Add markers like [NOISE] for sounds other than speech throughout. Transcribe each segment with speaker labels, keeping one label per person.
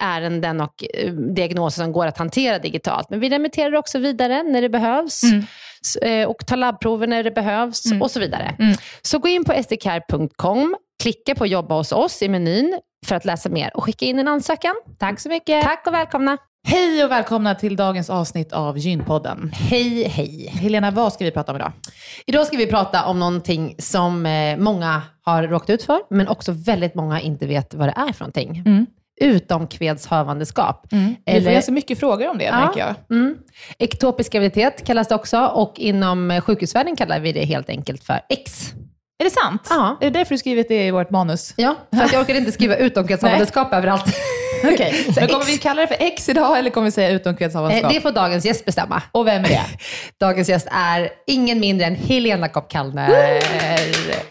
Speaker 1: ärenden och eh, diagnoser som går att hantera digitalt. Men vi remitterar också vidare när det behövs mm. Eh, och tar labbprover när det behövs mm. och så vidare. Mm. Så gå in på sdcare.com, klicka på jobba hos oss i menyn för att läsa mer och skicka in en ansökan.
Speaker 2: Tack så mycket.
Speaker 1: Tack och välkomna.
Speaker 2: Hej och välkomna till dagens avsnitt av Gynpodden.
Speaker 1: Hej, hej.
Speaker 2: Helena, vad ska vi prata om idag?
Speaker 1: Idag ska vi prata om någonting som många har råkat ut för, men också väldigt många inte vet vad det är för någonting. Mm utomkvedshavandeskap.
Speaker 2: Mm. Vi får ganska mycket frågor om det, ja. märker jag.
Speaker 1: Mm. Ektopisk graviditet kallas det också och inom sjukhusvärlden kallar vi det helt enkelt för X.
Speaker 2: Är det sant?
Speaker 1: Ja.
Speaker 2: Är det därför du skrivit det i vårt manus?
Speaker 1: Ja, för att jag orkade inte skriva [LAUGHS] utomkvedshavandeskap överallt. [LAUGHS]
Speaker 2: Okay. [LAUGHS] Men kommer vi kalla det för X idag eller kommer vi säga utomkvedshavandeskap?
Speaker 1: Eh, det får dagens gäst bestämma.
Speaker 2: Och vem är det? [LAUGHS]
Speaker 1: dagens gäst är ingen mindre än Helena Kopp-Kallner.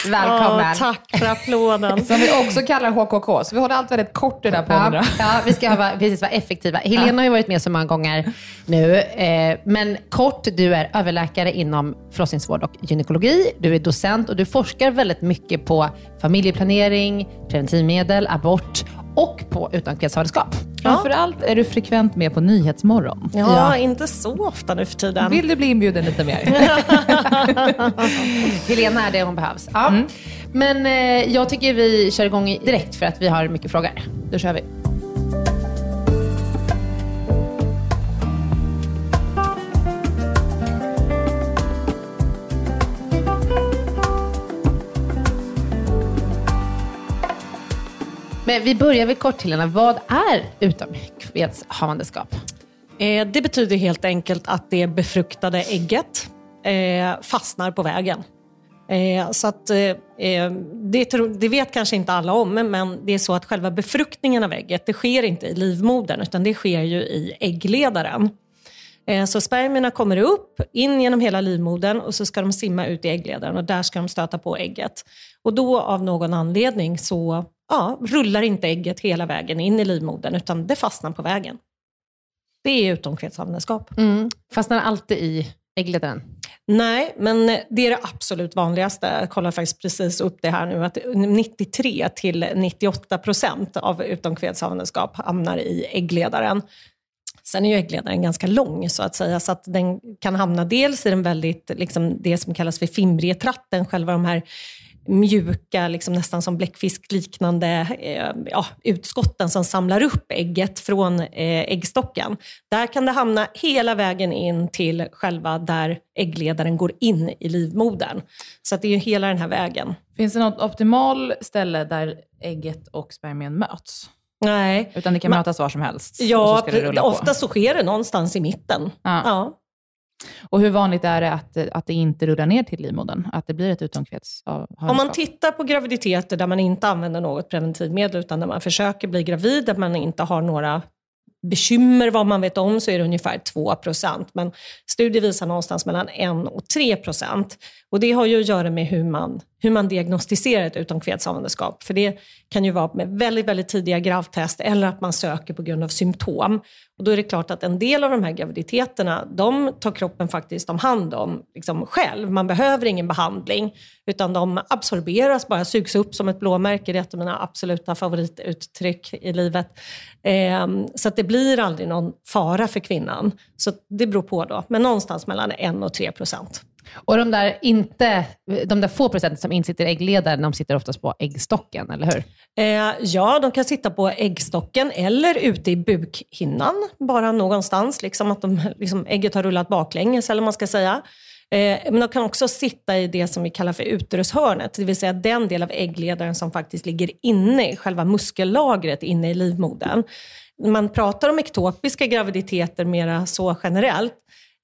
Speaker 1: Välkommen.
Speaker 3: Oh, tack för applåden. [LAUGHS]
Speaker 2: Som vi också kallar HKK, så vi håller allt väldigt kort i den här podden.
Speaker 1: Ja, ja, vi ska vara, precis vara effektiva. Helena ja. har ju varit med så många gånger nu, eh, men kort, du är överläkare inom förlossningsvård och gynekologi. Du är docent och du forskar väldigt mycket på familjeplanering, preventivmedel, abort och på utomkvedshavandeskap.
Speaker 2: Ja. Framförallt är du frekvent med på Nyhetsmorgon.
Speaker 3: Ja, ja, inte så ofta nu för tiden.
Speaker 2: Vill du bli inbjuden lite mer? [LAUGHS]
Speaker 1: Helena är det hon behövs. Ja. Mm. Men eh, jag tycker vi kör igång direkt för att vi har mycket frågor.
Speaker 2: Då kör vi.
Speaker 1: Men vi börjar väl kort Helena. Vad är utomkvedshavandeskap?
Speaker 3: Eh, det betyder helt enkelt att det befruktade ägget eh, fastnar på vägen. Eh, så att, eh, eh det, det, vet kanske inte alla om, men det är så att själva befruktningen av ägget, det sker inte i livmodern, utan det sker ju i äggledaren. Eh, Så spermierna kommer upp, in genom hela livmodern och så ska de simma ut i äggledaren och där ska de stöta på ägget. Och då av någon anledning så ja, rullar inte ägget hela vägen in i livmodern utan det fastnar på vägen. Det är utomkvedshavandeskap.
Speaker 1: Mm. Fastnar alltid i äggledaren?
Speaker 3: Nej, men det är det absolut vanligaste. Jag kollar faktiskt precis upp det här nu, att 93 till 98 procent av utomkvedshavandeskap hamnar i äggledaren. Sen är ju äggledaren ganska lång så att säga, så att den kan hamna dels i den väldigt, liksom, det som kallas för fimbrietratten, själva de här mjuka, liksom nästan som bläckfiskliknande eh, ja, utskotten som samlar upp ägget från eh, äggstocken. Där kan det hamna hela vägen in till själva där äggledaren går in i livmodern. Så det är ju hela den här vägen.
Speaker 2: Finns det något optimal ställe där ägget och spermien möts?
Speaker 3: Nej,
Speaker 2: Utan det kan mötas var som helst? så
Speaker 3: ja,
Speaker 2: på.
Speaker 3: ofta så sker det någonstans i mitten.
Speaker 2: Ja.
Speaker 3: Ja.
Speaker 2: Och hur vanligt är det att, att det inte rullar ner till livmodern? Att det blir ett utomkvedshavandeskap?
Speaker 3: Om man tittar på graviditeter där man inte använder något preventivmedel utan där man försöker bli gravid, där man inte har några bekymmer vad man vet om så är det ungefär 2% Men studier visar någonstans mellan 1 och 3% Och det har ju att göra med hur man, hur man diagnostiserar ett utomkvedshavandeskap. För det kan ju vara med väldigt, väldigt tidiga gravtest eller att man söker på grund av symptom. Och då är det klart att en del av de här graviditeterna, de tar kroppen faktiskt om hand om liksom själv. Man behöver ingen behandling, utan de absorberas, bara sugs upp som ett blåmärke. Det är ett av mina absoluta favorituttryck i livet. Ehm, så att det blir aldrig någon fara för kvinnan. Så det beror på då, men någonstans mellan 1 och 3 procent.
Speaker 1: Och de där, inte, de där få procenten som inte sitter i äggledaren, de sitter oftast på äggstocken, eller hur?
Speaker 3: Eh, ja, de kan sitta på äggstocken eller ute i bukhinnan, bara någonstans. Liksom att de, liksom, ägget har rullat baklänges, eller vad man ska säga. Eh, men de kan också sitta i det som vi kallar för uterushörnet, det vill säga den del av äggledaren som faktiskt ligger inne i själva muskellagret inne i livmodern. Man pratar om ektopiska graviditeter mera så generellt,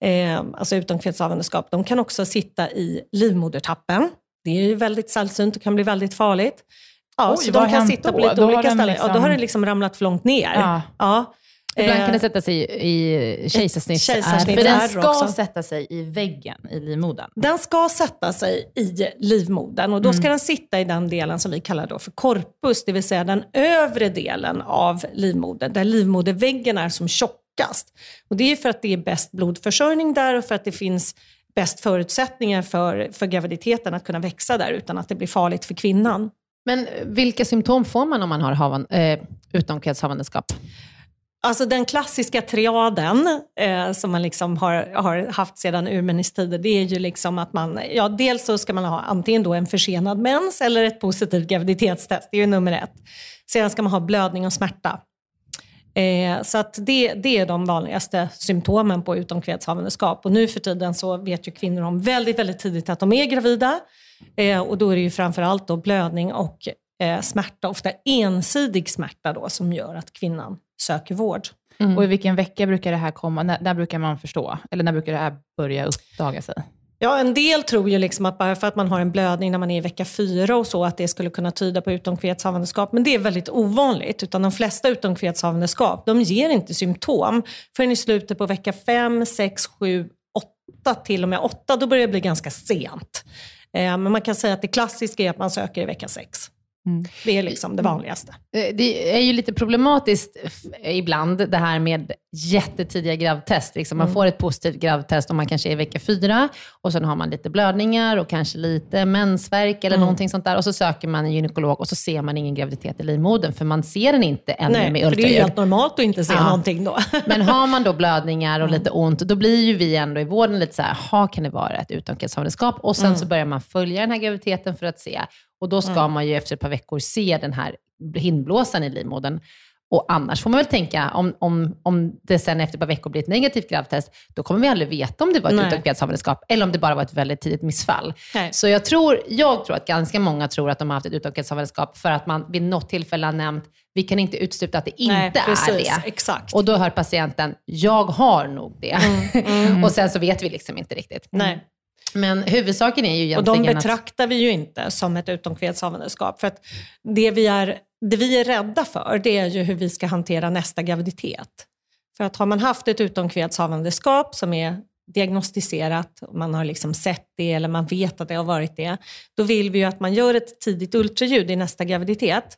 Speaker 3: eh, alltså utomkvedshavandeskap. De kan också sitta i livmodertappen. Det är ju väldigt sällsynt och kan bli väldigt farligt. Ja,
Speaker 2: Oj,
Speaker 3: så de kan sitta på lite
Speaker 2: Då
Speaker 3: olika
Speaker 2: den
Speaker 3: ställen. Ja, då
Speaker 2: liksom-
Speaker 3: har det liksom ramlat för långt ner.
Speaker 2: Ja.
Speaker 3: Ja.
Speaker 1: Ibland kan det sätta sig i, i kejsarsnitt.
Speaker 3: Kejsarsnitt.
Speaker 2: För den ska
Speaker 3: också.
Speaker 2: sätta sig i väggen i livmodern.
Speaker 3: Den ska sätta sig i livmodern och då ska den sitta i den delen som vi kallar då för korpus, det vill säga den övre delen av livmodern, där livmoderväggen är som tjockast. Och det är för att det är bäst blodförsörjning där och för att det finns bäst förutsättningar för, för graviditeten att kunna växa där utan att det blir farligt för kvinnan.
Speaker 1: Men vilka symptom får man om man har havan, eh, utomkvedshavandeskap?
Speaker 3: Alltså den klassiska triaden eh, som man liksom har, har haft sedan urminnes tider, det är ju liksom att man, ja dels så ska man ha antingen då en försenad mens eller ett positivt graviditetstest, det är ju nummer ett. Sedan ska man ha blödning och smärta. Eh, så att det, det är de vanligaste symptomen på utomkvedshavandeskap. Och nu för tiden så vet ju kvinnor om väldigt, väldigt tidigt att de är gravida. Eh, och då är det ju framförallt då blödning och eh, smärta, ofta ensidig smärta då, som gör att kvinnan söker vård.
Speaker 2: Och i vilken vecka brukar det här komma? När, när brukar man förstå? Eller när brukar det här börja uppdaga sig?
Speaker 3: Ja, en del tror ju liksom att bara för att man har en blödning när man är i vecka fyra och så, att det skulle kunna tyda på utomkvedshavandeskap. Men det är väldigt ovanligt, utan de flesta utomkvedshavandeskap, de ger inte symptom förrän i slutet på vecka fem, sex, sju, åtta, till och med åtta. Då börjar det bli ganska sent. Eh, Men man kan säga att det klassiska är att man söker i vecka sex.
Speaker 2: Mm.
Speaker 3: Det är liksom det vanligaste.
Speaker 1: Eh, Det är ju lite problematiskt ibland, det här med jättetidiga gravtest. Liksom man får ett positivt gravtest om man kanske är i vecka fyra och sen har man lite blödningar och kanske lite mensvärk eller någonting sånt där. Och så söker man en gynekolog och så ser man ingen graviditet i livmodern, för man ser den inte ännu
Speaker 3: Nej,
Speaker 1: med
Speaker 3: för det är ju
Speaker 1: ultraljud.
Speaker 3: helt normalt att inte se
Speaker 1: Ja.
Speaker 3: någonting då. [LAUGHS]
Speaker 1: Men har man då blödningar och lite ont, då blir ju vi ändå i vården lite så här, "Ha, kan det vara ett utomkvedshavandeskap? Och sen så börjar man följa den här graviditeten för att se. Och då ska man ju efter ett par veckor se den här hindblåsan i livmodern. Och annars får man väl tänka, om, om, om det sen efter ett par veckor blir ett negativt gravtest, då kommer vi aldrig veta om det var ett
Speaker 3: Nej.
Speaker 1: utomkvedshavandeskap eller om det bara var ett väldigt tidigt missfall.
Speaker 3: Nej.
Speaker 1: Så jag tror, jag tror att ganska många tror att de har haft ett utomkvedshavandeskap för att man vid något tillfälle har nämnt, vi kan inte utesluta att det inte
Speaker 3: Nej, precis,
Speaker 1: är det.
Speaker 3: Exakt.
Speaker 1: Och då hör patienten, jag har nog det. [LAUGHS] och sen så vet vi liksom inte riktigt.
Speaker 3: Nej.
Speaker 1: Men huvudsaken är ju
Speaker 3: Och de
Speaker 1: egentligen
Speaker 3: betraktar vi ju inte som ett utomkvedshavandeskap. För att det vi, är, det vi är rädda för, det är ju hur vi ska hantera nästa graviditet. För att har man haft ett utomkvedshavandeskap som är diagnostiserat, man har liksom sett det eller man vet att det har varit det, då vill vi ju att man gör ett tidigt ultraljud i nästa graviditet.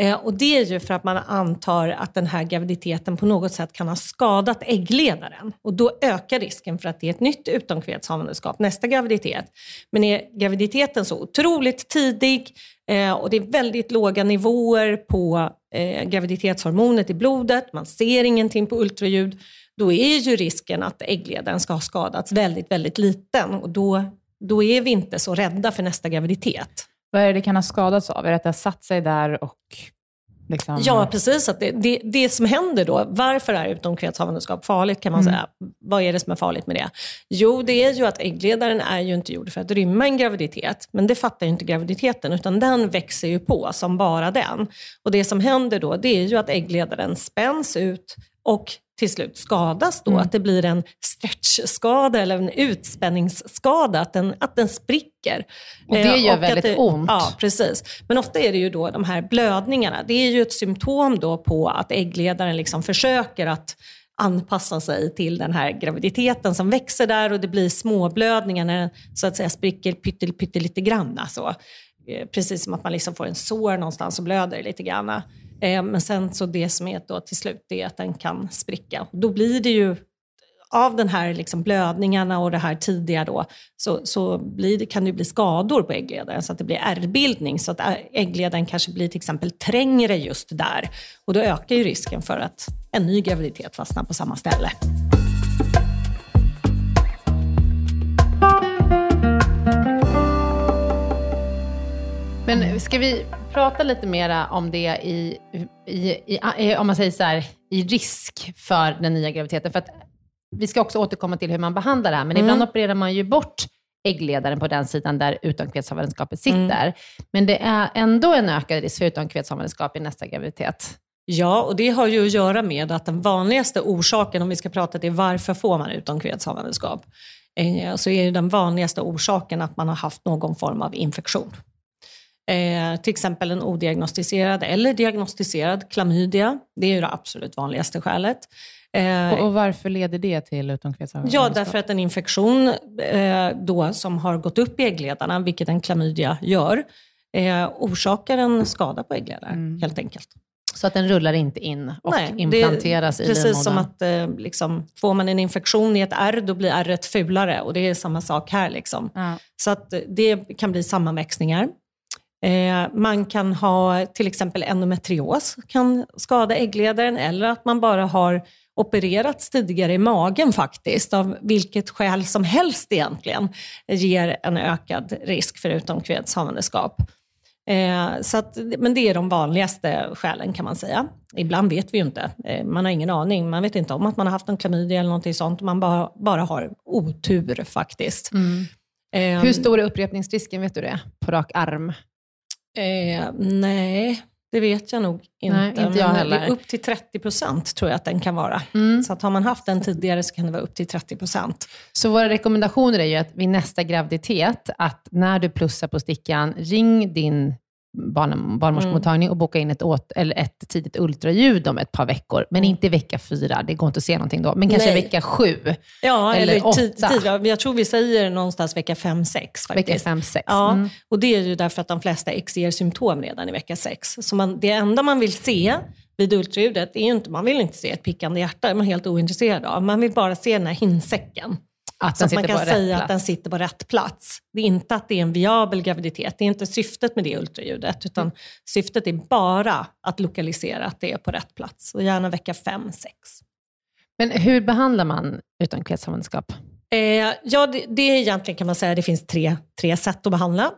Speaker 3: Eh, och det är ju för att man antar att den här graviditeten på något sätt kan ha skadat äggledaren. Och då ökar risken för att det är ett nytt utomkvedshavandeskap nästa graviditet. Men är graviditeten så otroligt tidig eh, och det är väldigt låga nivåer på eh, graviditetshormonet i blodet, man ser ingenting på ultraljud, då är ju risken att äggledaren ska ha skadats väldigt, väldigt liten. Och då, då är vi inte så rädda för nästa graviditet.
Speaker 2: Vad är det det kan ha skadats av? Är det att det har satt sig där och Liksom.
Speaker 3: Ja, precis. Att det, det, det, som händer då, varför är utomkvedshavandeskap farligt kan man mm. säga? Vad är det som är farligt med det? Jo, det är ju att äggledaren är ju inte gjord för att rymma en graviditet, men det fattar ju inte graviditeten, utan den växer ju på som bara den. Och det som händer då, det är ju att äggledaren spänns ut och till slut skadas då, mm. att det blir en stretchskada eller en utspänningsskada, att den, att den spricker.
Speaker 1: Och det gör eh, och väldigt
Speaker 3: det,
Speaker 1: ont.
Speaker 3: Ja, precis. Men ofta är det ju då de här blödningarna, det är ju ett symptom då på att äggledaren liksom försöker att anpassa sig till den här graviditeten som växer där och det blir småblödningar när den så att säga spricker pyttel, pyttelite grann. Alltså. Precis som att man liksom får en sår någonstans och blöder lite grann. Eh, men sen så det som är då till slut är att den kan spricka. Då blir det ju av den här liksom blödningarna och det här tidiga då, så, så blir det, kan det bli skador på äggledaren så att det blir ärrbildning. Så att äggledaren kanske blir till exempel trängre just där. Och då ökar ju risken för att en ny graviditet fastnar på samma ställe.
Speaker 1: Men ska vi prata lite mera om det i, i, i, om man säger så här, i risk för den nya graviditeten? För att vi ska också återkomma till hur man behandlar det här, men mm. ibland opererar man ju bort äggledaren på den sidan där utomkvedshavandeskapet sitter. Mm. Men det är ändå en ökad risk för utomkvedshavandeskap i nästa graviditet.
Speaker 3: Ja, och det har ju att göra med att den vanligaste orsaken, om vi ska prata till varför får man utomkvedshavandeskap, eh, så är den vanligaste orsaken att man har haft någon form av infektion. Eh, till exempel en odiagnostiserad eller diagnostiserad klamydia. Det är ju det absolut vanligaste skälet.
Speaker 2: Eh, och, och, varför leder det till utomkvedshavandeskap?
Speaker 3: Ja, därför att en infektion eh, då, som har gått upp i äggledarna, vilket en klamydia gör, eh, orsakar en skada på äggledaren mm. helt enkelt.
Speaker 1: Så att den rullar inte in och Nej, implanteras i
Speaker 3: livmodern? Precis som att eh, liksom, får man en infektion i ett ärr, då blir ärret fulare och det är samma sak här. Liksom. Ja. Så att det kan bli sammanväxningar. Eh, man kan ha till exempel endometrios, kan skada äggledaren, eller att man bara har opererats tidigare i magen faktiskt, av vilket skäl som helst egentligen, ger en ökad risk för utomkvedshavandeskap. Eh, så att, men det är de vanligaste skälen kan man säga. Ibland vet vi ju inte. Eh, man har ingen aning. Man vet inte om att man har haft en klamydia eller någonting sånt. Man bara, bara har otur faktiskt. Mm.
Speaker 1: Eh, Hur stor är upprepningsrisken, vet du det, på rak arm?
Speaker 3: Eh, nej, det vet jag nog inte. Nej,
Speaker 1: inte jag heller.
Speaker 3: upp till 30 procent tror jag att den kan vara. Mm. Så att har man haft den tidigare så kan det vara upp till 30 procent.
Speaker 1: Så våra rekommendationer är ju att vid nästa graviditet, att när du plussar på stickan, ring din barn, barnmorskemottagning och boka in ett, åt, eller ett tidigt ultraljud om ett par veckor. Men mm. inte i vecka fyra, det går inte att se någonting då. Men kanske Nej. vecka sju
Speaker 3: ja, eller, eller åtta. Tid, jag tror vi säger någonstans vecka fem, sex. Faktiskt.
Speaker 1: Vecka fem, sex.
Speaker 3: Ja, mm. och det är ju därför att de flesta ex ger symptom redan i vecka sex. Så man, det enda man vill se vid ultraljudet, är inte, man vill inte se ett pickande hjärta, det är man helt ointresserad av. Man vill bara se den här hinsäcken. Att så att man kan säga att den sitter på rätt plats. Det är inte att det är en viabel graviditet. Det är inte syftet med det ultraljudet. Utan mm. syftet är bara att lokalisera att det är på rätt plats. Och gärna vecka 5-6.
Speaker 1: Men hur behandlar man utomkvedshavandeskap?
Speaker 3: Eh, ja, det, det är egentligen kan man säga det finns tre, tre sätt att behandla.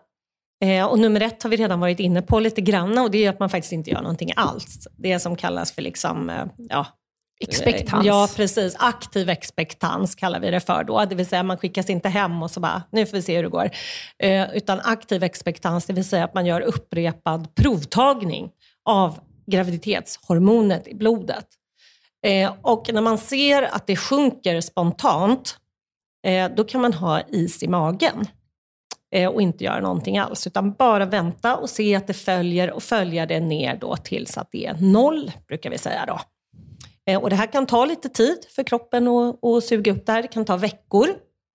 Speaker 3: Eh, och nummer ett har vi redan varit inne på lite grann och det är att man faktiskt inte gör någonting alls. Det som kallas för liksom, eh, ja,
Speaker 1: Expektans.
Speaker 3: Ja, precis. Aktiv expektans kallar vi det för då. Det vill säga man skickas inte hem och så bara, nu får vi se hur det går. Eh, utan aktiv expektans, det vill säga att man gör upprepad provtagning av graviditetshormonet i blodet. Eh, och när man ser att det sjunker spontant, eh, då kan man ha is i magen eh, och inte göra någonting alls, utan bara vänta och se att det följer och följa det ner då tills att det är noll, brukar vi säga då. Eh, och det här kan ta lite tid för kroppen att, att suga upp det här. Det kan ta veckor.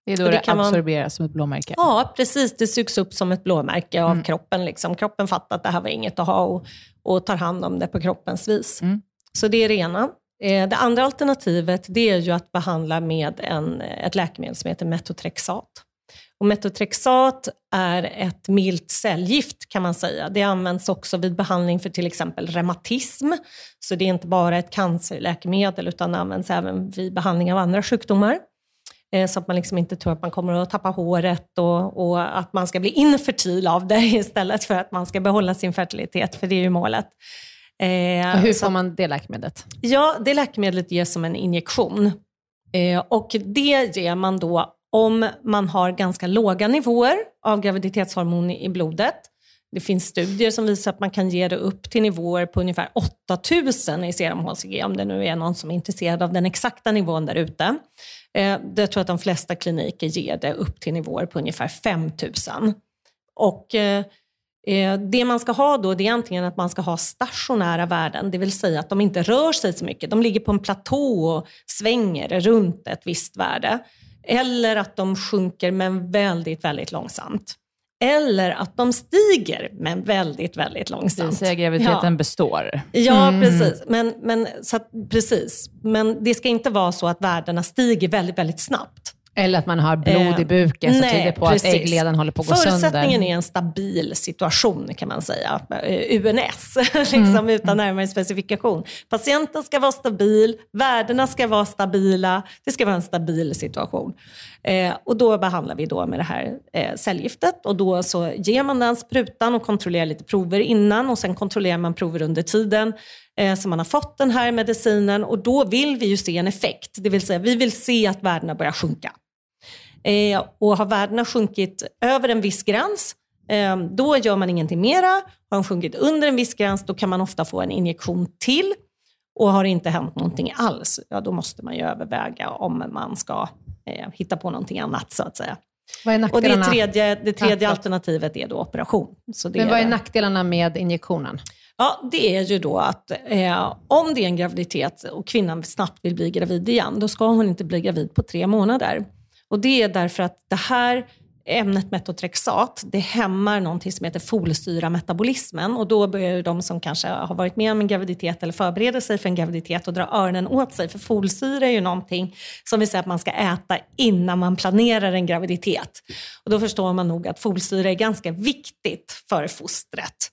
Speaker 1: Det är då det,
Speaker 3: det kan man-
Speaker 1: absorberas som ett blåmärke.
Speaker 3: Ja, precis. Det sugs upp som ett blåmärke av kroppen. Liksom. Kroppen fattar att det här var inget att ha och, och tar hand om det på kroppens vis.
Speaker 1: Mm.
Speaker 3: Så det är det ena. Eh, Det andra alternativet det är ju att behandla med en, ett läkemedel som heter metotrexat. Och metotrexat är ett milt cellgift kan man säga. Det används också vid behandling för till exempel reumatism. Så det är inte bara ett cancerläkemedel utan används även vid behandling av andra sjukdomar. Eh, Så att man liksom inte tror att man kommer att tappa håret och, och att man ska bli infertil av det [LAUGHS] istället för att man ska behålla sin fertilitet, för det är ju målet. Eh,
Speaker 1: Och hur
Speaker 3: så
Speaker 1: får man det läkemedlet?
Speaker 3: Ja, det läkemedlet ges som en injektion. Eh, och det ger man då om man har ganska låga nivåer av graviditetshormon i blodet. Det finns studier som visar att man kan ge det upp till nivåer på ungefär 8000 i serum HCG, om det nu är någon som är intresserad av den exakta nivån där ute. Eh, jag tror att de flesta kliniker ger det upp till nivåer på ungefär 5000. Och eh, eh, Det man ska ha då det är antingen att man ska ha stationära värden, det vill säga att de inte rör sig så mycket. De ligger på en platå och svänger runt ett visst värde. Eller att de sjunker men väldigt, väldigt långsamt. Eller att de stiger men väldigt, väldigt
Speaker 2: Det
Speaker 3: långsamt.
Speaker 2: säga graviditeten
Speaker 3: Ja.
Speaker 2: består.
Speaker 3: Ja,
Speaker 1: Mm.
Speaker 3: precis. Men, men, så att, precis. Men det ska inte vara så att värdena stiger väldigt, väldigt snabbt.
Speaker 1: Eller att man har blod
Speaker 3: Eh,
Speaker 1: i buken som tyder på
Speaker 3: precis.
Speaker 1: att äggledan håller på att gå
Speaker 3: Förutsättningen
Speaker 1: sönder.
Speaker 3: är en stabil situation kan man säga. Eh, UNS, [LAUGHS] liksom,
Speaker 1: Mm.
Speaker 3: utan närmare specifikation. Patienten ska vara stabil, värdena ska vara stabila, det ska vara en stabil situation. Eh, och då behandlar vi då med det här eh, cellgiftet och då så ger man den sprutan och kontrollerar lite prover innan och sen kontrollerar man prover under tiden eh, som man har fått den här medicinen och då vill vi ju se en effekt. Det vill säga vi vill se att värdena börjar sjunka. Eh, och har värdena sjunkit över en viss gräns, eh, då gör man ingenting mera. Har de sjunkit under en viss gräns, då kan man ofta få en injektion till. Och har det inte hänt någonting alls, ja, då måste man ju överväga om man ska eh, hitta på någonting annat så att säga.
Speaker 1: Vad är
Speaker 3: Och det tredje, det tredje alternativet är då operation. Så
Speaker 1: men vad är nackdelarna med injektionen?
Speaker 3: Ja, det är ju då att eh, om det är en graviditet och kvinnan snabbt vill bli gravid igen, då ska hon inte bli gravid på tre månader. Och det är därför att det här ämnet metotrexat, det hämmar någonting som heter folsyrametabolismen och då börjar ju de som kanske har varit med om en graviditet eller förbereder sig för en graviditet och dra öronen åt sig. För folsyra är ju någonting som vi säger att man ska äta innan man planerar en graviditet. Och då förstår man nog att folsyra är ganska viktigt för fostret.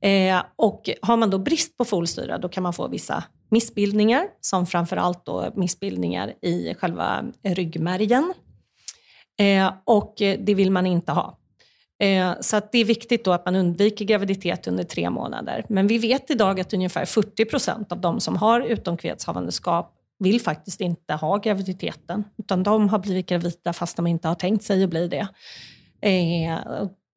Speaker 3: Eh, och har man då brist på folsyra då kan man få vissa missbildningar, som framförallt då missbildningar i själva ryggmärgen. Eh, och det vill man inte ha. Eh, så att det är viktigt då att man undviker graviditet under tre månader. Men vi vet idag att ungefär 40 procent av de som har utomkvedshavandeskap vill faktiskt inte ha graviditeten. Utan de har blivit gravida fast de inte har tänkt sig att bli det. Eh,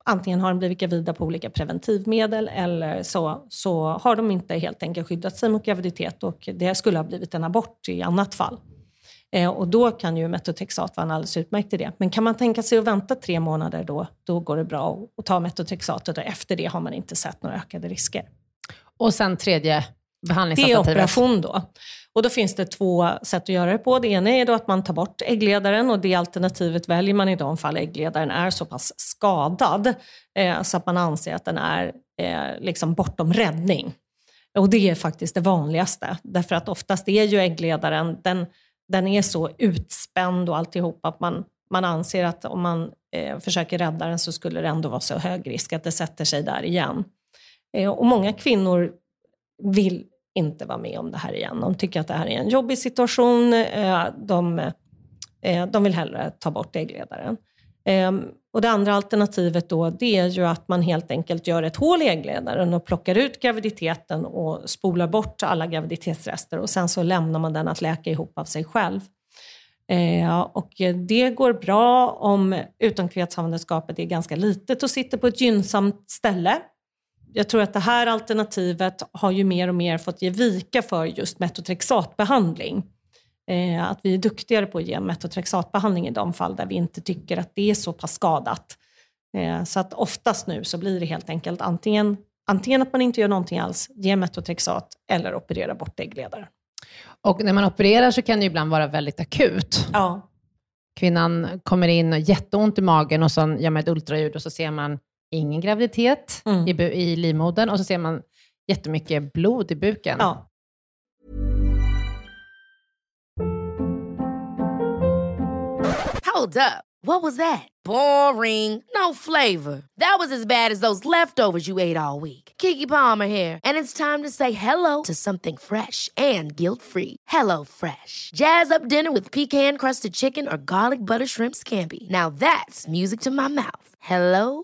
Speaker 3: antingen har de blivit gravida på olika preventivmedel eller så, så har de inte helt enkelt skyddat sig mot graviditet och det skulle ha blivit en abort i annat fall. Eh, och då kan ju metotrexat vara en alldeles utmärkt idé. Men kan man tänka sig att vänta tre månader då, då går det bra att- att ta metotrexatet och efter det har man inte sett några ökade risker.
Speaker 1: Och sen tredje
Speaker 3: det är operation då. Och då finns det två sätt att göra det på. Det ena är då att man tar bort äggledaren och det alternativet väljer man i de fall äggledaren är så pass skadad eh, så att man anser att den är eh, liksom bortom räddning. Och det är faktiskt det vanligaste. Därför att oftast är ju äggledaren, den, den är så utspänd och alltihop att man, man anser att om man eh, försöker rädda den så skulle det ändå vara så hög risk att det sätter sig där igen. Eh, och många kvinnor vill inte vara med om det här igen. De tycker att det här är en jobbig situation. Eh, de, eh, de vill hellre ta bort äggledaren. Ehm, och det andra alternativet då, det är ju att man helt enkelt gör ett hål i äggledaren och plockar ut graviditeten och spolar bort alla graviditetsrester och sen så lämnar man den att läka ihop av sig själv. Eh, och det går bra om utomkvedshavandeskapet är ganska litet och sitter på ett gynnsamt ställe. Jag tror att det här alternativet har ju mer och mer fått ge vika för just metotrexatbehandling. Eh, att vi är duktigare på att ge metotrexatbehandling i de fall där vi inte tycker att det är så pass skadat. Eh, så att oftast nu så blir det helt enkelt antingen, antingen att man inte gör någonting alls, ge metotrexat eller operera bort äggledaren.
Speaker 1: Och när man opererar så kan det ibland vara väldigt akut.
Speaker 3: Ja.
Speaker 1: Kvinnan kommer in och jätteont i magen och så gör man ett ultraljud och så ser man ingen graviditet
Speaker 3: Mm.
Speaker 1: i, i livmodern och så ser man jättemycket blod i buken.
Speaker 3: ja.
Speaker 4: Hold up. What was that? Boring. No flavor. That was as bad as those leftovers you ate all week. Kiki Palmer here, and it's time to say hello to something fresh and guilt-free. Hello Fresh. Jazz up dinner with pecan-crusted chicken or garlic butter shrimp scampi. Now that's music to my mouth. Hello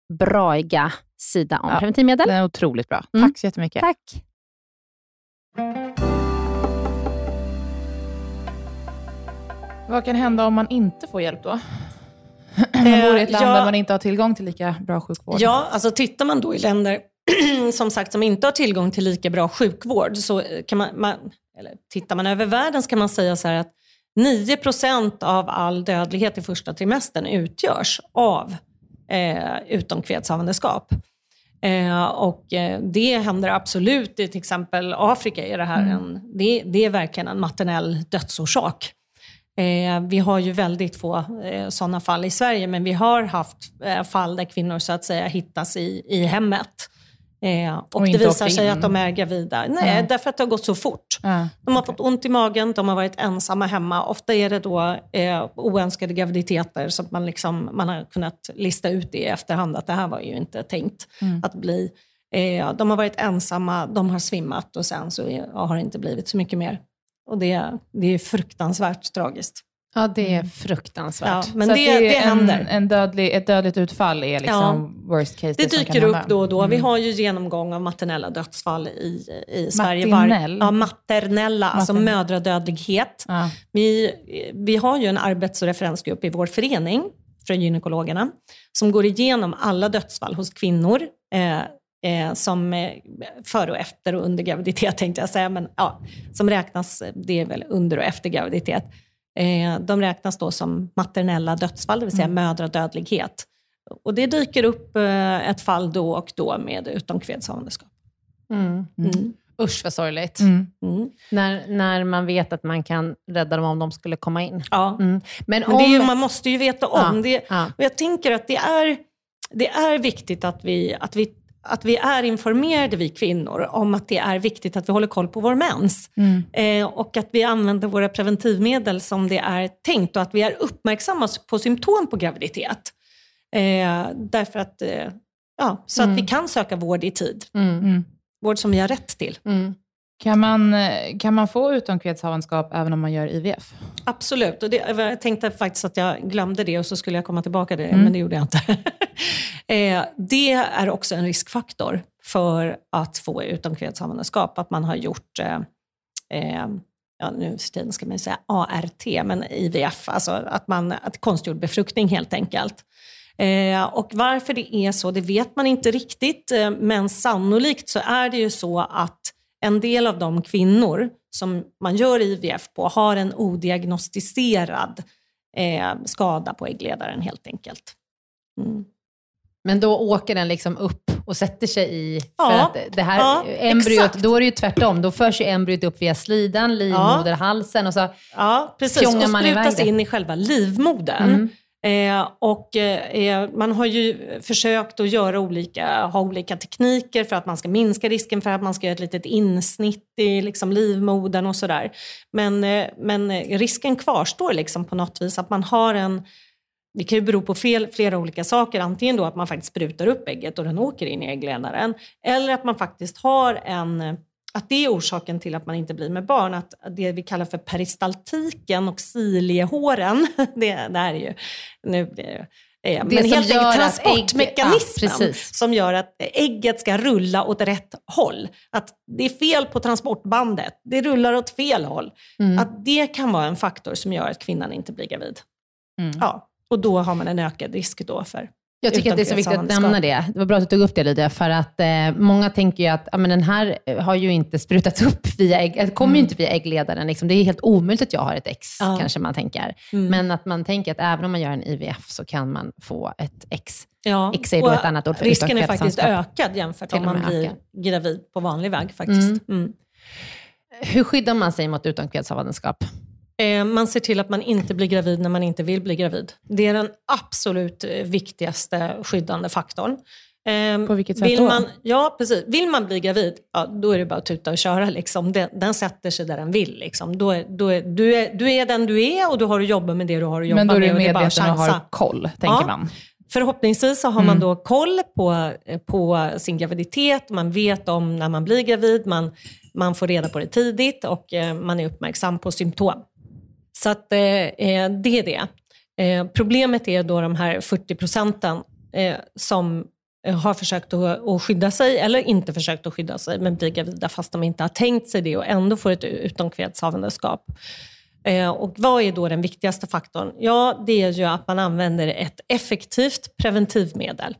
Speaker 1: braiga sida om
Speaker 2: Ja.
Speaker 1: preventivmedel.
Speaker 2: Den är otroligt bra.
Speaker 1: Mm.
Speaker 2: Tack så jättemycket.
Speaker 1: Tack.
Speaker 2: Vad kan hända om man inte får hjälp då? Man bor i ett land
Speaker 3: ja.
Speaker 2: där man inte har tillgång till lika bra sjukvård.
Speaker 3: Ja, alltså tittar man då i länder [CLEARS THROAT] som sagt som inte har tillgång till lika bra sjukvård, så kan man, man eller tittar man över världen så kan man säga så här att 9% av all dödlighet i första trimestern utgörs av eh, utomkvedshavandeskap. Eh, och eh, det händer absolut i till exempel Afrika. Är det, här en, det, det är verkligen en maternell dödsorsak. Eh, vi har ju väldigt få eh, sådana fall i Sverige, men vi har haft eh, fall där kvinnor så att säga hittas i, i hemmet. Eh, och,
Speaker 2: Och
Speaker 3: det visar sig
Speaker 2: in.
Speaker 3: att de är gravida. Nej,
Speaker 2: Ja.
Speaker 3: därför att det har gått så fort.
Speaker 2: Ja.
Speaker 3: De har fått ont i magen, de har varit ensamma hemma. Ofta är det då eh, oönskade graviditeter som man, liksom, man har kunnat lista ut i efterhand att det här var ju inte tänkt
Speaker 2: Mm.
Speaker 3: att bli. Eh, de har varit ensamma, de har svimmat och sen så har det inte blivit så mycket mer. Och det, det är fruktansvärt tragiskt.
Speaker 1: Ja, det är fruktansvärt.
Speaker 3: Ja, men
Speaker 2: Så
Speaker 3: det, det,
Speaker 2: är en,
Speaker 3: händer.
Speaker 2: En dödlig, ett dödligt utfall är liksom worst case.
Speaker 3: Det dyker upp då och då. Vi
Speaker 2: Mm.
Speaker 3: har ju genomgång av maternella dödsfall i, i Sverige.
Speaker 2: Maternell?
Speaker 3: ja, maternella, alltså
Speaker 2: Maternell.
Speaker 3: mödradödlighet.
Speaker 2: Ja.
Speaker 3: Vi, vi har ju en arbets och referensgrupp i vår förening från gynekologerna som går igenom alla dödsfall hos kvinnor eh, eh, som eh, före och efter och under graviditet tänkte jag säga, men ja, som räknas, det är väl under och efter graviditet. Eh, de räknas då som maternella dödsfall, det vill säga mödradödlighet. Och det dyker upp eh, ett fall då och då med utomkvedshavandeskap.
Speaker 1: Mm.
Speaker 3: Mm.
Speaker 1: Usch vad sorgligt.
Speaker 2: Mm.
Speaker 3: Mm.
Speaker 1: När, när man vet att man kan rädda dem om de skulle komma in.
Speaker 3: Ja.
Speaker 1: Mm. Men
Speaker 3: Men
Speaker 1: om...
Speaker 3: det är ju, man måste ju veta om.
Speaker 1: Ja,
Speaker 3: Det,
Speaker 1: ja.
Speaker 3: och jag tänker att det är, det är viktigt att vi, att, vi, att vi är informerade, vi kvinnor, om att det är viktigt att vi håller koll på vår mens.
Speaker 2: Mm.
Speaker 3: Eh, och att vi använder våra preventivmedel som det är tänkt och att vi är uppmärksamma på symptom på graviditet. Eh, därför att, eh, ja, så
Speaker 1: Mm.
Speaker 3: att vi kan söka vård i tid.
Speaker 1: Mm.
Speaker 2: Mm.
Speaker 3: Vård som vi har rätt till.
Speaker 1: Mm.
Speaker 2: Kan, man, eh, kan man få utomkvedshavandeskap även om man gör IVF?
Speaker 3: Absolut. Och det, jag tänkte faktiskt att jag glömde det och så skulle jag komma tillbaka till det,
Speaker 2: Mm.
Speaker 3: men det gjorde jag inte. [LAUGHS] eh, det är också en riskfaktor för att få utomkvedshavandeskap, att man har gjort eh, eh, ja, nu för tiden ska man säga ART, men IVF, alltså att man, att konstgjord befruktning helt enkelt. Eh, och varför det är så, det vet man inte riktigt, eh, men sannolikt så är det ju så att en del av de kvinnor som man gör IVF på har en odiagnostiserad eh, skada på äggledaren helt enkelt. Mm.
Speaker 1: Men då åker den liksom upp och sätter sig i... För
Speaker 3: Ja,
Speaker 1: att det här
Speaker 3: ja,
Speaker 1: embryot,
Speaker 3: exakt.
Speaker 1: då är det ju tvärtom. Då förs ju embryot upp via slidan, livmoderhalsen och så...
Speaker 3: Ja, precis. Och
Speaker 1: man
Speaker 3: sprutas in i själva livmodern.
Speaker 1: Mm.
Speaker 3: Eh, och eh, eh, man har ju försökt att göra olika, ha olika tekniker för att man ska minska risken för att man ska göra ett litet insnitt i liksom, livmodern och sådär. Men, eh, men risken kvarstår liksom på något vis att man har en det kan ju bero på fel, flera olika saker. Antingen då att man faktiskt sprutar upp ägget och den åker in i äggledaren. Eller att man faktiskt har en att det är orsaken till att man inte blir med barn, att det vi kallar för peristaltiken och ciliehåren, [LAUGHS] det, det är ju, nu blir det eh, men helt enkelt
Speaker 1: att ägg-
Speaker 3: transportmekanismen
Speaker 1: ja,
Speaker 3: som gör att ägget ska rulla åt rätt håll. Att det är fel på transportbandet, det rullar åt fel håll.
Speaker 1: Mm.
Speaker 3: Att det kan vara en faktor som gör att kvinnan inte blir gravid.
Speaker 2: Mm.
Speaker 3: Ja, och då har man en ökad risk då för
Speaker 1: Jag tycker att det är så viktigt att nämna det. Det var bra att du tog upp det Lydia, för att eh, många tänker ju att ja, men den här har ju inte sprutats [LAUGHS] upp via ägg, det kommer ju inte via äggledaren. Liksom. Det är helt omöjligt att jag har ett ex,
Speaker 3: Ja.
Speaker 1: kanske man tänker.
Speaker 3: Mm.
Speaker 1: Men att man tänker att även om man gör en IVF så kan man få ett ex.
Speaker 3: Ja,
Speaker 1: X är då ett annat ord för
Speaker 3: Risken är faktiskt ökad jämfört
Speaker 1: Till
Speaker 3: om man
Speaker 1: med
Speaker 3: blir
Speaker 1: ökad.
Speaker 3: gravid på vanlig väg faktiskt. Mm.
Speaker 1: Hur skyddar man sig mot utomkvedshavandeskap?
Speaker 3: Eh, Man ser till att man inte blir gravid när man inte vill bli gravid. Det är den absolut eh, viktigaste skyddande faktorn. Eh,
Speaker 2: På vilket sätt
Speaker 3: vill
Speaker 2: då?
Speaker 3: Man, ja, precis. Vill man bli gravid, ja, då är det bara att tuta och köra. Liksom. Den, den sätter sig där den vill. Liksom. Då är, då är, du, är, du är den du är och du har att jobba med det du har att jobba
Speaker 2: Men då är
Speaker 3: med.
Speaker 2: du
Speaker 3: och det är bara att
Speaker 2: medveten och har
Speaker 3: chansa.
Speaker 2: koll, tänker
Speaker 3: Ja.
Speaker 2: man.
Speaker 3: Förhoppningsvis så har man då koll på, på sin graviditet, man vet om när man blir gravid, man, man får reda på det tidigt och eh, man är uppmärksam på symptom. Så att, eh, eh, det är det. Eh, problemet är då de här 40 procenten eh, som eh, har försökt att, att skydda sig eller inte försökt att skydda sig men blir gravida fast de inte har tänkt sig det och ändå får ett utomkvedshavandeskap. Eh, och vad är då den viktigaste faktorn? Ja, det är ju att man använder ett effektivt preventivmedel.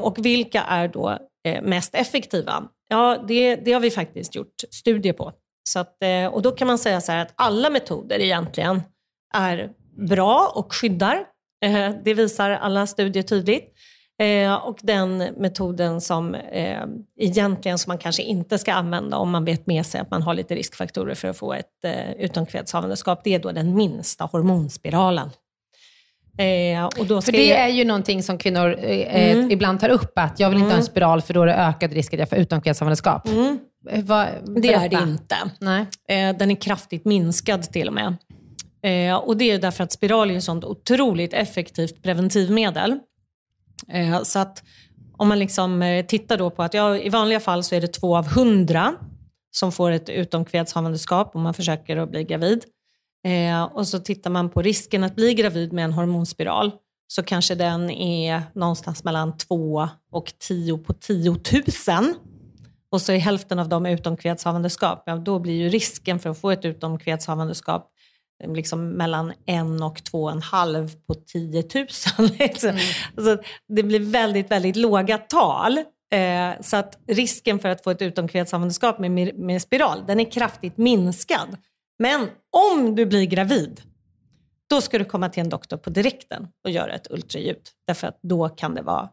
Speaker 3: Och vilka är då mest effektiva? Ja, det, det har vi faktiskt gjort studier på. Så att, eh, och då kan man säga så att alla metoder egentligen är bra och skyddar. Eh, det visar alla studier tydligt. Eh, och den metoden som egentligen som man kanske inte ska använda om man vet med sig att man har lite riskfaktorer för att få ett utomkvedshavandeskap, det är då den minsta hormonspiralen. Eh, och då
Speaker 1: För det
Speaker 3: jag-
Speaker 1: är ju någonting som kvinnor eh,
Speaker 3: Mm.
Speaker 1: ibland tar upp, att jag vill inte ha en
Speaker 3: Mm.
Speaker 1: spiral för då är det ökad risk att jag får utomkvedshavandeskap.
Speaker 3: Mm,
Speaker 1: Eh, vad-
Speaker 3: det är det inte.
Speaker 1: Nej.
Speaker 3: Eh, den är kraftigt minskad till och med. Eh, och det är därför att spiral är ett sånt otroligt effektivt preventivmedel. Så att om man liksom tittar då på att ja, i vanliga fall så är det två av hundra som får ett utomkvedshavandeskap om man försöker att bli gravid. Och så tittar man på risken att bli gravid med en hormonspiral så kanske den är någonstans mellan 2 och 10 på 10 000. Och så är hälften av dem utomkvedshavandeskap. Ja, då blir ju risken för att få ett utomkvedshavandeskap eh, liksom mellan en och två och en halv på 10 000. [LAUGHS] Liksom. Mm. Alltså, det blir väldigt, väldigt låga tal. Eh, så att risken för att få ett utomkvedshavandeskap med, med spiral, den är kraftigt minskad. Men om du blir gravid, då ska du komma till en doktor på direkten och göra ett ultraljud. Därför att då kan det vara,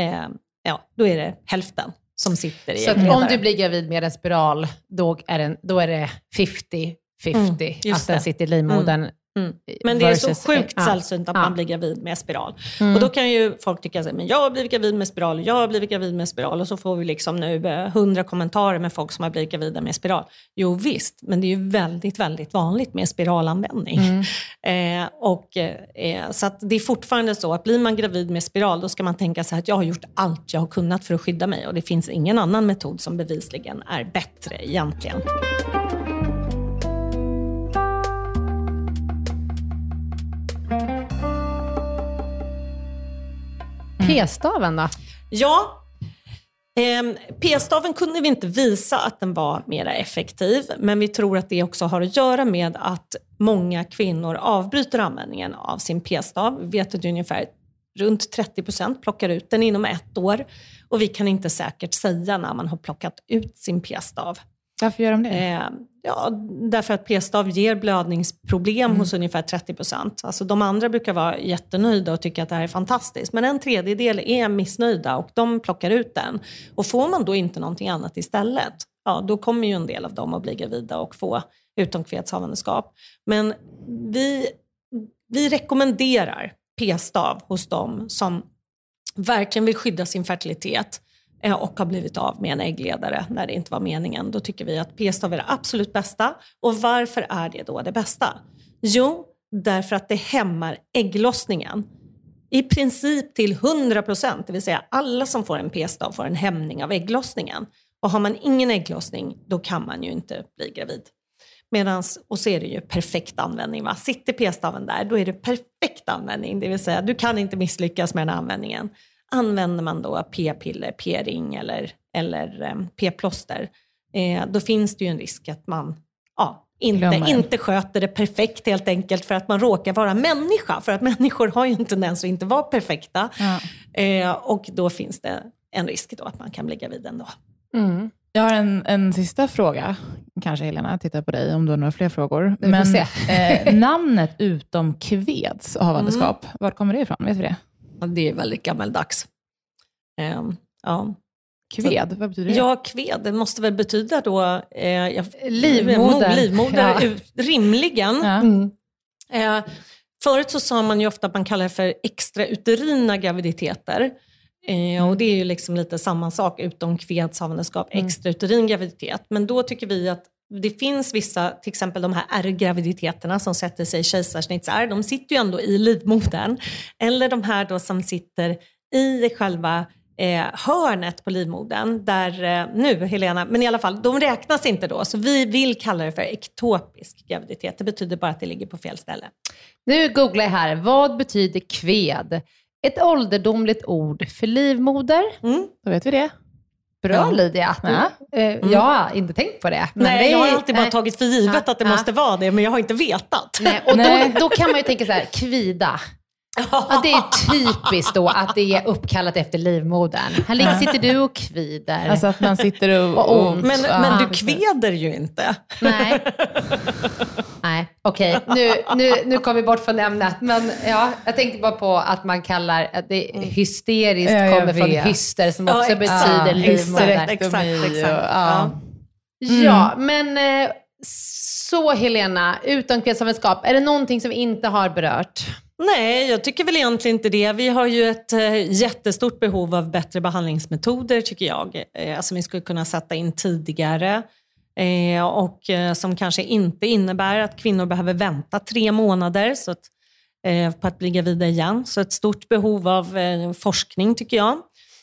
Speaker 3: eh, ja, då är det hälften som sitter i
Speaker 1: Så om du blir gravid med en spiral, då är, den, då är det 50-50 mm, att den sitter i livmodern. Mm.
Speaker 3: Mm. Men det är så sjukt ja. sällsynt att ja. man blir gravid med spiral. Mm. Och då kan ju folk tycka att jag har blivit gravid med spiral, jag har blivit gravid med spiral och så får vi liksom nu hundra kommentarer med folk som har blivit gravida med spiral. Jo visst, men det är ju väldigt, väldigt vanligt med spiralanvändning. Mm. [LAUGHS] Eh, och, eh, så det är fortfarande så att blir man gravid med spiral då ska man tänka sig att jag har gjort allt jag har kunnat för att skydda mig och det finns ingen annan metod som bevisligen är bättre egentligen.
Speaker 1: P-staven då?
Speaker 3: Ja, eh, P-staven kunde vi inte visa att den var mer effektiv, men vi tror att det också har att göra med att många kvinnor avbryter användningen av sin p-stav. Vi vet att ungefär runt 30 procent plockar ut den inom ett år och vi kan inte säkert säga när man har plockat ut sin p-stav.
Speaker 1: Varför gör de det?
Speaker 3: Ja, därför att p-stav ger blödningsproblem mm. hos ungefär 30 procent. Alltså de andra brukar vara jättenöjda och tycka att det här är fantastiskt. Men en tredjedel är missnöjda och de plockar ut den. Och får man då inte någonting annat istället, ja, då kommer ju en del av dem att bli gravida och få utomkvedshavandeskap. Men vi, vi rekommenderar p-stav hos dem som verkligen vill skydda sin fertilitet Eh, och har blivit av med en äggledare när det inte var meningen. Då tycker vi att p-stav är det absolut bästa. Och varför är det då det bästa? Jo, därför att det hämmar ägglossningen. I princip till 100 procent, det vill säga alla som får en p-stav får en hämning av ägglossningen. Och har man ingen ägglossning, då kan man ju inte bli gravid. Medans, och så är det ju perfekt användning. Va? Sitter p-staven där, då är det perfekt användning. Det vill säga, du kan inte misslyckas med den här användningen. Använder man då p-piller, p-ring eller, eller eh, p-plåster, eh, då finns det ju en risk att man ja, inte, inte sköter det perfekt helt enkelt för att man råkar vara människa. För att [LAUGHS] människor har ju en tendens att inte vara perfekta. Ja. Eh, och då finns det en risk då att man kan bli gravid ändå.
Speaker 2: Mm. Jag har en, en sista fråga, kanske Helena, tittar på dig om du har några fler frågor.
Speaker 1: Men
Speaker 2: eh, namnet utom kveds [LAUGHS] havandeskap, mm. var kommer det ifrån? Vet vi det?
Speaker 3: Det är väldigt gammaldags. Um, ja.
Speaker 2: Kved, vad betyder det?
Speaker 3: Ja, kved, det måste väl betyda då
Speaker 1: eh, livmoder.
Speaker 3: livmoder ja. Rimligen. Ja. Mm. Eh, förut så sa man ju ofta att man kallar det för extrauterina graviditeter. Eh, mm. Och det är ju liksom lite samma sak utom kvedshavandeskap, mm. extrauterin graviditet. Men då tycker vi att det finns vissa, till exempel de här R-graviditeterna som sätter sig i kejsarsnittsärr, de sitter ju ändå i livmodern. Eller de här då som sitter i själva eh, hörnet på livmodern, där eh, nu Helena, men i alla fall, de räknas inte då. Så vi vill kalla det för ektopisk graviditet. Det betyder bara att det ligger på fel ställe.
Speaker 1: Nu googlar jag här, vad betyder kved? Ett ålderdomligt ord för livmoder.
Speaker 2: Mm. Då vet vi det.
Speaker 1: Bra ja. Lydia. Ja. Eh, mm. Jag har inte tänkt på det.
Speaker 3: nej, det är, jag har alltid bara tagit för givet ja, att det måste vara det, men jag har inte vetat.
Speaker 1: Nej, och nej. Då, då kan man ju tänka så här, kvida. [LAUGHS] Ja, det är typiskt då att det är uppkallat efter livmodern. Här ligger, sitter du och kvider.
Speaker 2: Alltså att man sitter och... och
Speaker 3: ont. Men, men du kveder ju inte.
Speaker 1: Nej, [LAUGHS] [LAUGHS] Nej okej. Okay. Nu, nu, nu kom vi bort från ämnet. Men ja, jag tänkte bara på att man kallar att det hysteriskt ja, kommer från hyster som också ja, betyder ja, livmoder.
Speaker 3: Exakt, exakt. exakt. Ja.
Speaker 1: Mm. ja, men eh, så Helena, utomkvedshavandeskap, är det någonting som vi inte har berört?
Speaker 3: Nej, jag tycker väl egentligen inte det. Vi har ju ett eh, jättestort behov av bättre behandlingsmetoder tycker jag. Eh, som vi skulle kunna sätta in tidigare. Eh, och eh, som kanske inte innebär att kvinnor behöver vänta tre månader så att, eh, på att bli gravida igen. Så ett stort behov av forskning tycker jag.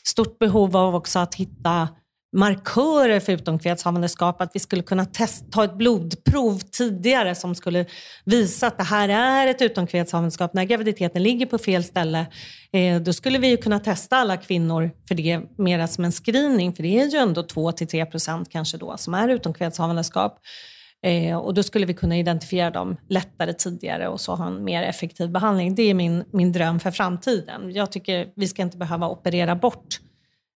Speaker 3: Stort behov av också att hitta markörer för utomkvedshavandeskap, att vi skulle kunna test, ta ett blodprov tidigare som skulle visa att det här är ett utomkvedshavandeskap. När graviditeten ligger på fel ställe, eh, då skulle vi ju kunna testa alla kvinnor för det mera som en screening, för det är ju ändå 2-3 procent kanske då som är utomkvedshavandeskap. Eh, och då skulle vi kunna identifiera dem lättare tidigare och så ha en mer effektiv behandling. Det är min, min dröm för framtiden. Jag tycker vi ska inte behöva operera bort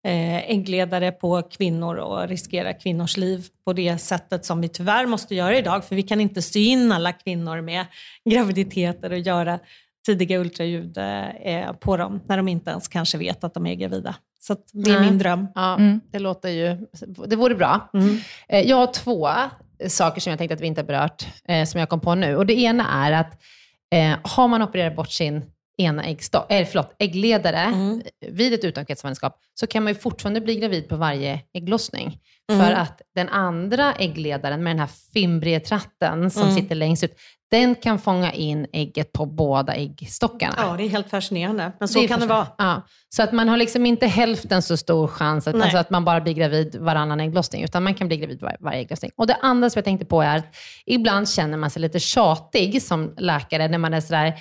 Speaker 3: äggledare på kvinnor och riskera kvinnors liv på det sättet som vi tyvärr måste göra idag. För vi kan inte sy in alla kvinnor med graviditeter och göra tidiga ultraljud eh, på dem när de inte ens kanske vet att de är gravida. Så det är min dröm.
Speaker 1: Ja, mm. Det låter ju... Det vore bra. Mm. Eh, jag har två saker som jag tänkte att vi inte har berört, eh, som jag kom på nu. Och det ena är att eh, har man opererat bort sin ena äggsto- äh, förlåt, äggledare mm. vid ett utomkretshavandeskap, så kan man ju fortfarande bli gravid på varje ägglossning. Mm. För att den andra äggledaren med den här fimbrietratten som mm. sitter längst ut, den kan fånga in ägget på båda äggstockarna.
Speaker 3: Ja, det är helt fascinerande. Men så det kan det vara.
Speaker 1: Ja. Så att man har liksom inte hälften så stor chans att, alltså att man bara blir gravid varannan ägglossning, utan man kan bli gravid var, varje ägglossning. Och det andra som jag tänkte på är att ibland känner man sig lite tjatig som läkare när man är sådär,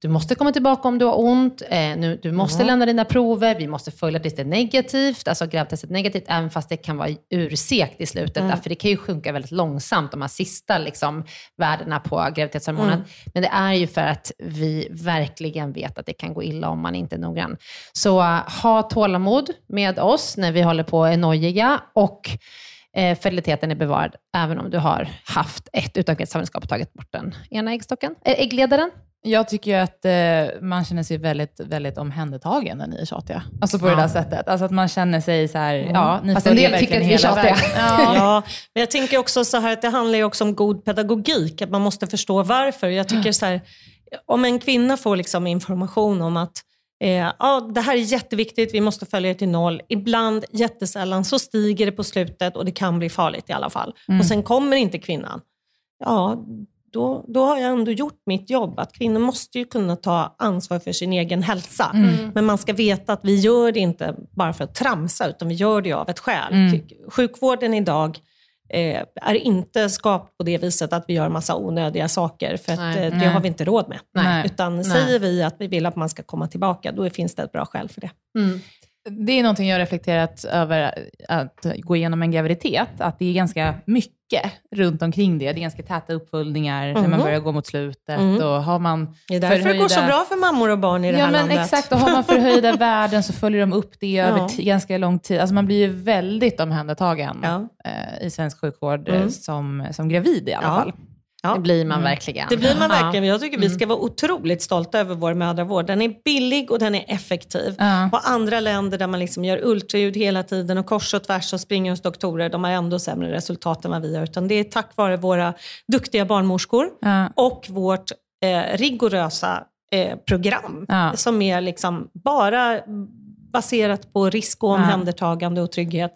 Speaker 1: du måste komma tillbaka om du har ont, eh, nu, du måste mm. lämna dina prover, vi måste följa tills det är negativt, alltså gravtestet negativt, även fast det kan vara ursekt i slutet. Mm. För det kan ju sjunka väldigt långsamt, de här sista liksom, värdena på graviditetshormonet. Mm. Men det är ju för att vi verkligen vet att det kan gå illa om man inte är noggrann. Så uh, ha tålamod med oss när vi håller på och är nojiga och eh, fertiliteten är bevarad även om du har haft ett utomkretshavandeskap och tagit bort den ena äggstocken, äh, äggledaren.
Speaker 2: Jag tycker ju att eh, man känner sig väldigt, väldigt omhändertagen när ni är tjatiga. Alltså på ja. det där sättet. Alltså att man känner sig så här, mm. ja, ni
Speaker 1: Fast en del tycker att vi är tjatiga. [LAUGHS]
Speaker 3: Ja. ja. men jag tänker också så här att det handlar ju också om god pedagogik, att man måste förstå varför. Jag tycker så här, om en kvinna får liksom information om att Eh, ja, det här är jätteviktigt, vi måste följa det till noll. Ibland, jättesällan, så stiger det på slutet och det kan bli farligt i alla fall. Mm. Och sen kommer inte kvinnan. Ja, då, då har jag ändå gjort mitt jobb. Att kvinnor måste ju kunna ta ansvar för sin egen hälsa. Mm. Men man ska veta att vi gör det inte bara för att tramsa, utan vi gör det av ett skäl. Mm. Sjukvården idag eh, är inte skapt på det viset att vi gör massa onödiga saker, för att, nej, eh, det har vi inte råd med. Nej, utan nej. säger vi att vi vill att man ska komma tillbaka, då finns det ett bra skäl för det. Mm.
Speaker 2: Det är någonting jag reflekterat över att gå igenom en graviditet, att det är ganska mycket runt omkring det. Det är ganska täta uppföljningar mm. när man mhm. börjar gå mot slutet. Mm. Och har man
Speaker 3: det är därför förhöjda... det går så bra för mammor och barn i det
Speaker 2: ja,
Speaker 3: här
Speaker 2: men
Speaker 3: landet.
Speaker 2: Exakt, och har man förhöjda [LAUGHS] värden så följer de upp det över ja. ganska lång tid. Alltså man blir ju väldigt omhändertagen ja. eh, i svensk sjukvård mm. som, som gravid i alla fall.
Speaker 1: Ja. Det blir man mm. verkligen.
Speaker 3: Det blir man verkligen. Jag tycker vi ska mm. vara otroligt stolta över vår mödravård. Den är billig och den är effektiv. Ja. Och andra länder där man liksom gör ultraljud hela tiden och kors och tvärs och springer hos doktorer, de har ändå sämre resultat än vad vi har. Utan det är tack vare våra duktiga barnmorskor ja. och vårt eh, rigorösa eh, program som är liksom bara baserat på risk och omhändertagande och trygghet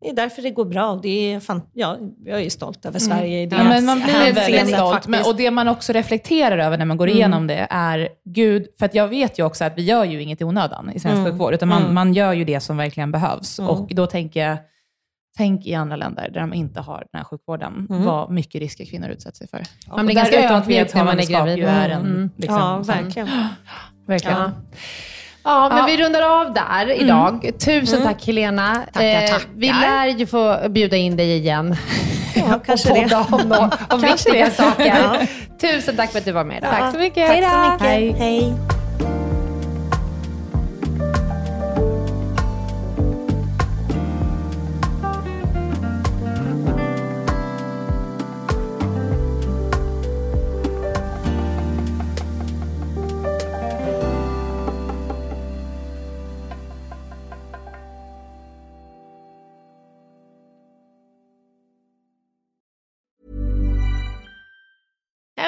Speaker 3: det är därför det går bra. Det är fan, ja, jag är stolt över mm. Sverige i det
Speaker 2: ja, men Man blir väldigt stolt. Men, och det man också reflekterar över när man går mm. igenom det är, gud, för att jag vet ju också att vi gör ju inget i onödan i svensk mm. sjukvård, utan man, mm. man gör ju det som verkligen behövs. Mm. Och då tänker jag, Tänk i andra länder där de inte har den här sjukvården, mm. vad mycket risker kvinnor utsätter sig för.
Speaker 1: Man blir ganska ödmjuk när man är gravid.
Speaker 2: Är en, mm.
Speaker 3: liksom, ja, verkligen. Som,
Speaker 2: verkligen. [GASPS] Ja.
Speaker 1: Ja, men ja. vi rundar av där mm. idag. Tusen mm. tack Helena.
Speaker 3: Tackar, tackar.
Speaker 1: vi lär ju få bjuda in dig igen.
Speaker 3: Ja, [LAUGHS] kanske
Speaker 1: det. om, om, om viktiga saker. Ja. Tusen tack för att du var med idag.
Speaker 2: Tack så mycket.
Speaker 3: Tack så mycket.
Speaker 2: Hej.
Speaker 3: Hej.